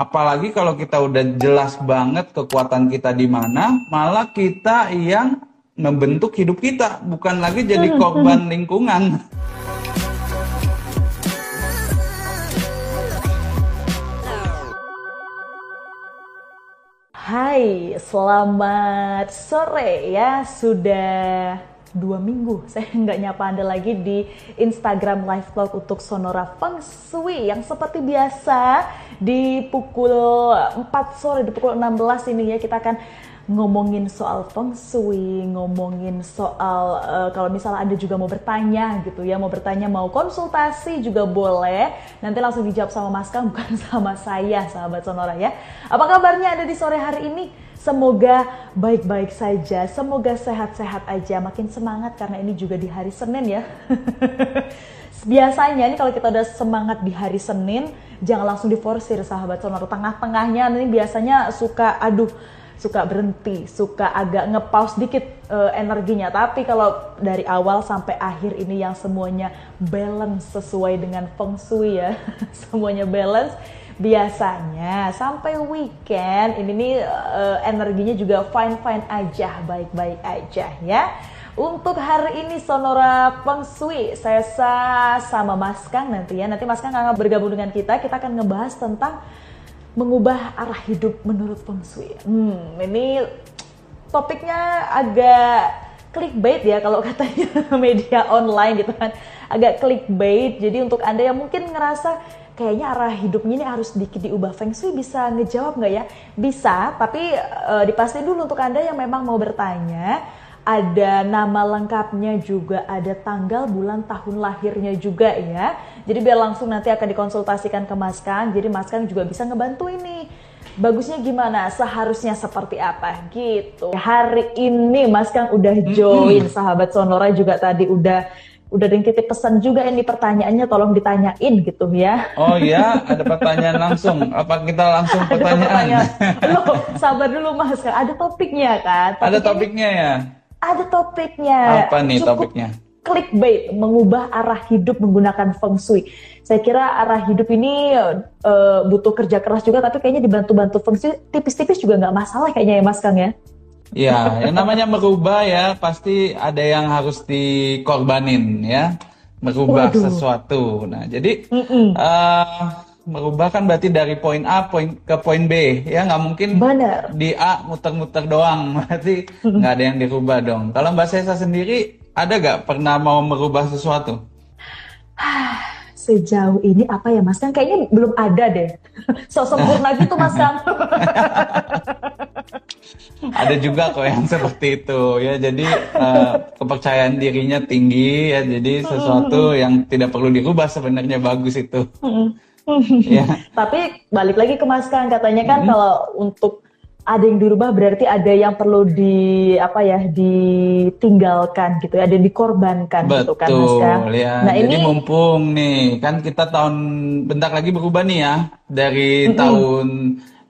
Apalagi kalau kita udah jelas banget kekuatan kita di mana, malah kita yang membentuk hidup kita, bukan lagi jadi korban lingkungan. Hai, selamat sore ya. Sudah dua minggu saya nggak nyapa Anda lagi di Instagram live vlog untuk Sonora Feng Shui yang seperti biasa di pukul 4 sore, di pukul 16 ini ya kita akan ngomongin soal feng shui, ngomongin soal uh, kalau misalnya Anda juga mau bertanya gitu ya, mau bertanya, mau konsultasi juga boleh. Nanti langsung dijawab sama Mas Kang bukan sama saya, sahabat Sonora ya. Apa kabarnya Anda di sore hari ini? Semoga baik-baik saja, semoga sehat-sehat aja, makin semangat karena ini juga di hari Senin ya. Biasanya nih kalau kita udah semangat di hari Senin, jangan langsung diforsir sahabat sonora. Tengah-tengahnya ini biasanya suka aduh suka berhenti, suka agak ngepaus dikit uh, energinya. Tapi kalau dari awal sampai akhir ini yang semuanya balance sesuai dengan feng shui ya, semuanya balance biasanya sampai weekend ini nih uh, energinya juga fine fine aja baik baik aja ya. Untuk hari ini Sonora Shui saya sama Mas Kang nanti ya. Nanti Mas Kang akan bergabung dengan kita. Kita akan ngebahas tentang mengubah arah hidup menurut Feng Shui. Hmm ini topiknya agak clickbait ya kalau katanya media online gitu kan. Agak clickbait. Jadi untuk anda yang mungkin ngerasa kayaknya arah hidupnya ini harus sedikit diubah Feng Shui bisa ngejawab nggak ya? Bisa, tapi uh, dipastiin dulu untuk Anda yang memang mau bertanya, ada nama lengkapnya juga, ada tanggal, bulan, tahun lahirnya juga ya. Jadi biar langsung nanti akan dikonsultasikan ke Mas Kang, jadi Mas Kang juga bisa ngebantu ini. Bagusnya gimana? Seharusnya seperti apa? Gitu. Hari ini Mas Kang udah join, sahabat Sonora juga tadi udah udah ada yang titip pesan juga ini pertanyaannya tolong ditanyain gitu ya. Oh iya, ada pertanyaan langsung. Apa kita langsung pertanyaan? pertanyaan. Loh, sabar dulu Mas, kan ada topiknya kan? Topiknya ada topiknya ya? Ada topiknya. Apa nih Cukup topiknya? Clickbait, mengubah arah hidup menggunakan feng shui. Saya kira arah hidup ini uh, butuh kerja keras juga, tapi kayaknya dibantu-bantu feng shui tipis-tipis juga nggak masalah kayaknya ya Mas Kang ya. Ya, yang namanya merubah ya pasti ada yang harus dikorbanin ya, merubah Waduh. sesuatu. Nah, jadi mm -mm. Uh, merubah kan berarti dari poin A poin ke poin B ya nggak mungkin di A muter-muter doang berarti nggak ada yang dirubah dong. Kalau Mbak Sesa sendiri ada nggak pernah mau merubah sesuatu? Sejauh ini apa ya Mas Kang? Kayaknya belum ada deh. So sempurna gitu Mas Kang. ada juga kok yang seperti itu ya jadi uh, kepercayaan dirinya tinggi ya jadi sesuatu yang tidak perlu dirubah sebenarnya bagus itu ya. tapi balik lagi ke Mas Kang katanya kan -hmm. kalau untuk ada yang dirubah berarti ada yang perlu di apa ya ditinggalkan gitu ya ada yang dikorbankan Betul, gitu kan Mas Kang. Ya. Nah Jadi ini mumpung nih kan kita tahun bentar lagi berubah nih ya dari mm -hmm. tahun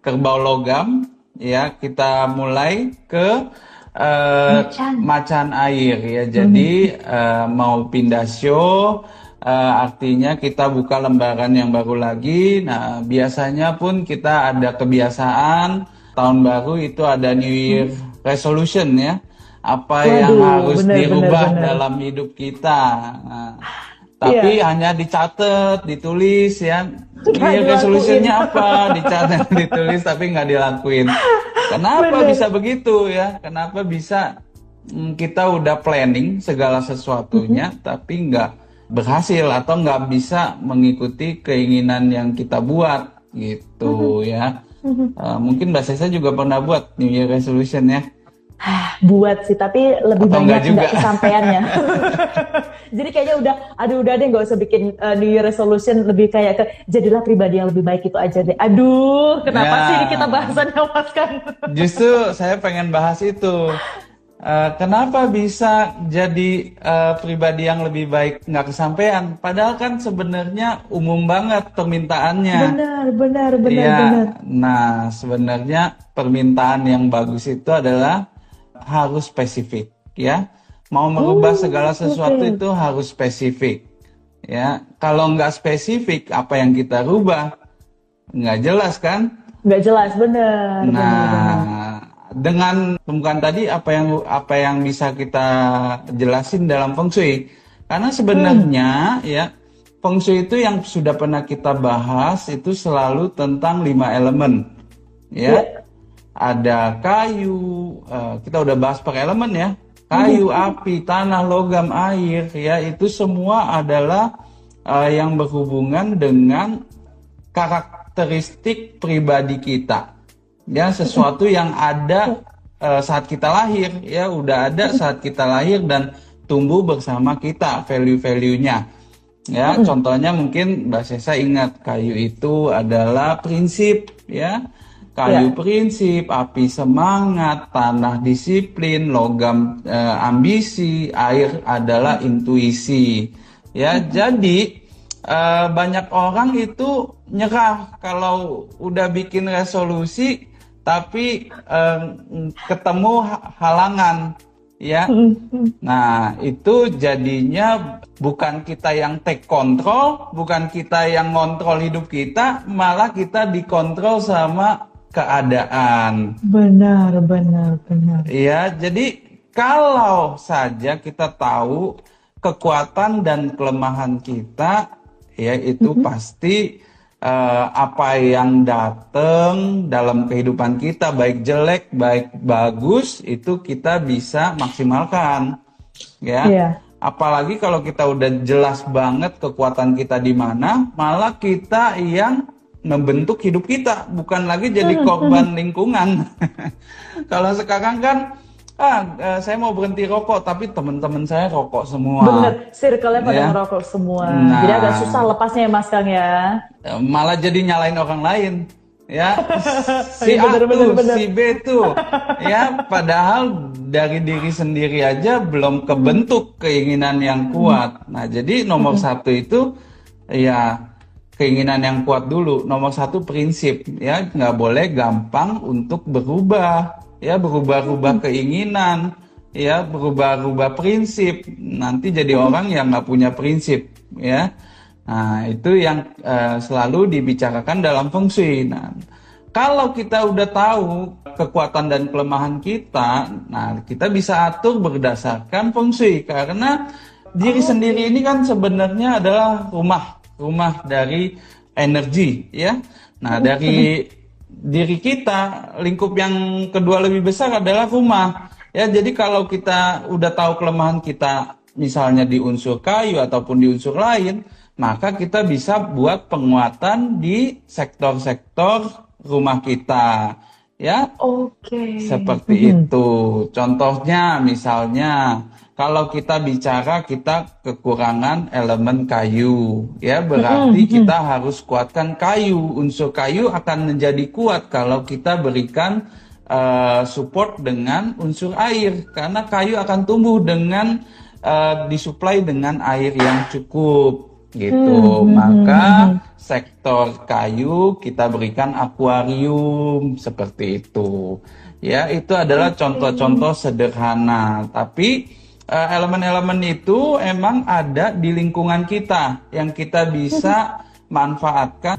kerbau logam ya kita mulai ke uh, macan. macan air ya. Jadi hmm. uh, mau pindah show uh, artinya kita buka lembaran yang baru lagi. Nah, biasanya pun kita ada kebiasaan tahun baru itu ada New Year hmm. resolution ya. Apa Waduh, yang harus bener, dirubah bener, bener. dalam hidup kita. Nah, tapi yeah. hanya dicatat, ditulis ya. Iya resolusinya apa? Dicatat, ditulis tapi nggak dilakuin. Kenapa Bener. bisa begitu ya? Kenapa bisa hmm, kita udah planning segala sesuatunya mm -hmm. tapi nggak berhasil atau nggak bisa mengikuti keinginan yang kita buat gitu mm -hmm. ya? Mm -hmm. uh, mungkin Mbak Sesa juga pernah buat New Year resolution ya? Buat sih tapi lebih Atau banyak nggak kesampaiannya jadi kayaknya udah aduh udah deh nggak usah bikin uh, New Year resolution lebih kayak ke jadilah pribadi yang lebih baik itu aja deh aduh kenapa ya. sih kita bahasannya mas kan justru saya pengen bahas itu Uh, kenapa bisa jadi uh, pribadi yang lebih baik nggak kesampaian? Padahal kan sebenarnya umum banget permintaannya. Benar, benar, benar, ya, benar. Nah, sebenarnya permintaan yang bagus itu adalah harus spesifik ya mau merubah oh, segala sesuatu itu harus spesifik ya kalau nggak spesifik apa yang kita rubah nggak jelas kan? Nggak jelas, bener. Nah, bener, bener. dengan temukan tadi apa yang apa yang bisa kita jelasin dalam feng shui? Karena sebenarnya hmm. ya feng shui itu yang sudah pernah kita bahas itu selalu tentang lima elemen, ya. ya. Ada kayu, uh, kita udah bahas per elemen ya. Kayu, hmm. api, tanah, logam, air, ya itu semua adalah uh, yang berhubungan dengan karakteristik pribadi kita. Ya, sesuatu yang ada uh, saat kita lahir, ya udah ada saat kita lahir dan tumbuh bersama kita value-value-nya. Ya, contohnya mungkin Mbak Sesa ingat kayu itu adalah prinsip, ya. Kayu ya. prinsip, api semangat, tanah disiplin, logam e, ambisi, air adalah intuisi. Ya, jadi uh, banyak orang itu nyerah kalau udah bikin resolusi tapi uh, ketemu halangan ya. Nah, itu jadinya bukan kita yang take control, bukan kita yang ngontrol hidup kita, malah kita dikontrol sama keadaan. Benar, benar, benar. Ya, jadi kalau saja kita tahu kekuatan dan kelemahan kita, ya itu mm-hmm. pasti uh, apa yang datang dalam kehidupan kita baik jelek baik bagus itu kita bisa maksimalkan ya yeah. apalagi kalau kita udah jelas banget kekuatan kita di mana malah kita yang membentuk hidup kita bukan lagi jadi mm-hmm. korban lingkungan kalau sekarang kan ah uh, saya mau berhenti rokok tapi teman-teman saya rokok semua. Bener, circle-nya pada ya. ngerokok semua. Nah, jadi agak susah lepasnya ya Mas Kang ya. Eh, malah jadi nyalain orang lain. Ya, si A bener, tuh, bener, si B tuh, ya padahal dari diri sendiri aja belum kebentuk keinginan yang kuat. Nah, jadi nomor hmm. satu itu ya keinginan yang kuat dulu. Nomor satu prinsip, ya nggak boleh gampang untuk berubah ya berubah-ubah keinginan, ya berubah-ubah prinsip. Nanti jadi orang yang nggak punya prinsip, ya. Nah itu yang uh, selalu dibicarakan dalam feng shui. Nah, kalau kita udah tahu kekuatan dan kelemahan kita, nah kita bisa atur berdasarkan feng shui karena diri oh. sendiri ini kan sebenarnya adalah rumah, rumah dari energi, ya. Nah dari diri kita, lingkup yang kedua lebih besar adalah rumah. Ya, jadi kalau kita udah tahu kelemahan kita misalnya di unsur kayu ataupun di unsur lain, maka kita bisa buat penguatan di sektor-sektor rumah kita. Ya. Oke. Okay. Seperti mm -hmm. itu. Contohnya misalnya kalau kita bicara kita kekurangan elemen kayu, ya berarti kita harus kuatkan kayu. Unsur kayu akan menjadi kuat kalau kita berikan uh, support dengan unsur air, karena kayu akan tumbuh dengan uh, disuplai dengan air yang cukup gitu. Maka sektor kayu kita berikan akuarium seperti itu. Ya, itu adalah contoh-contoh sederhana, tapi elemen-elemen itu emang ada di lingkungan kita yang kita bisa manfaatkan.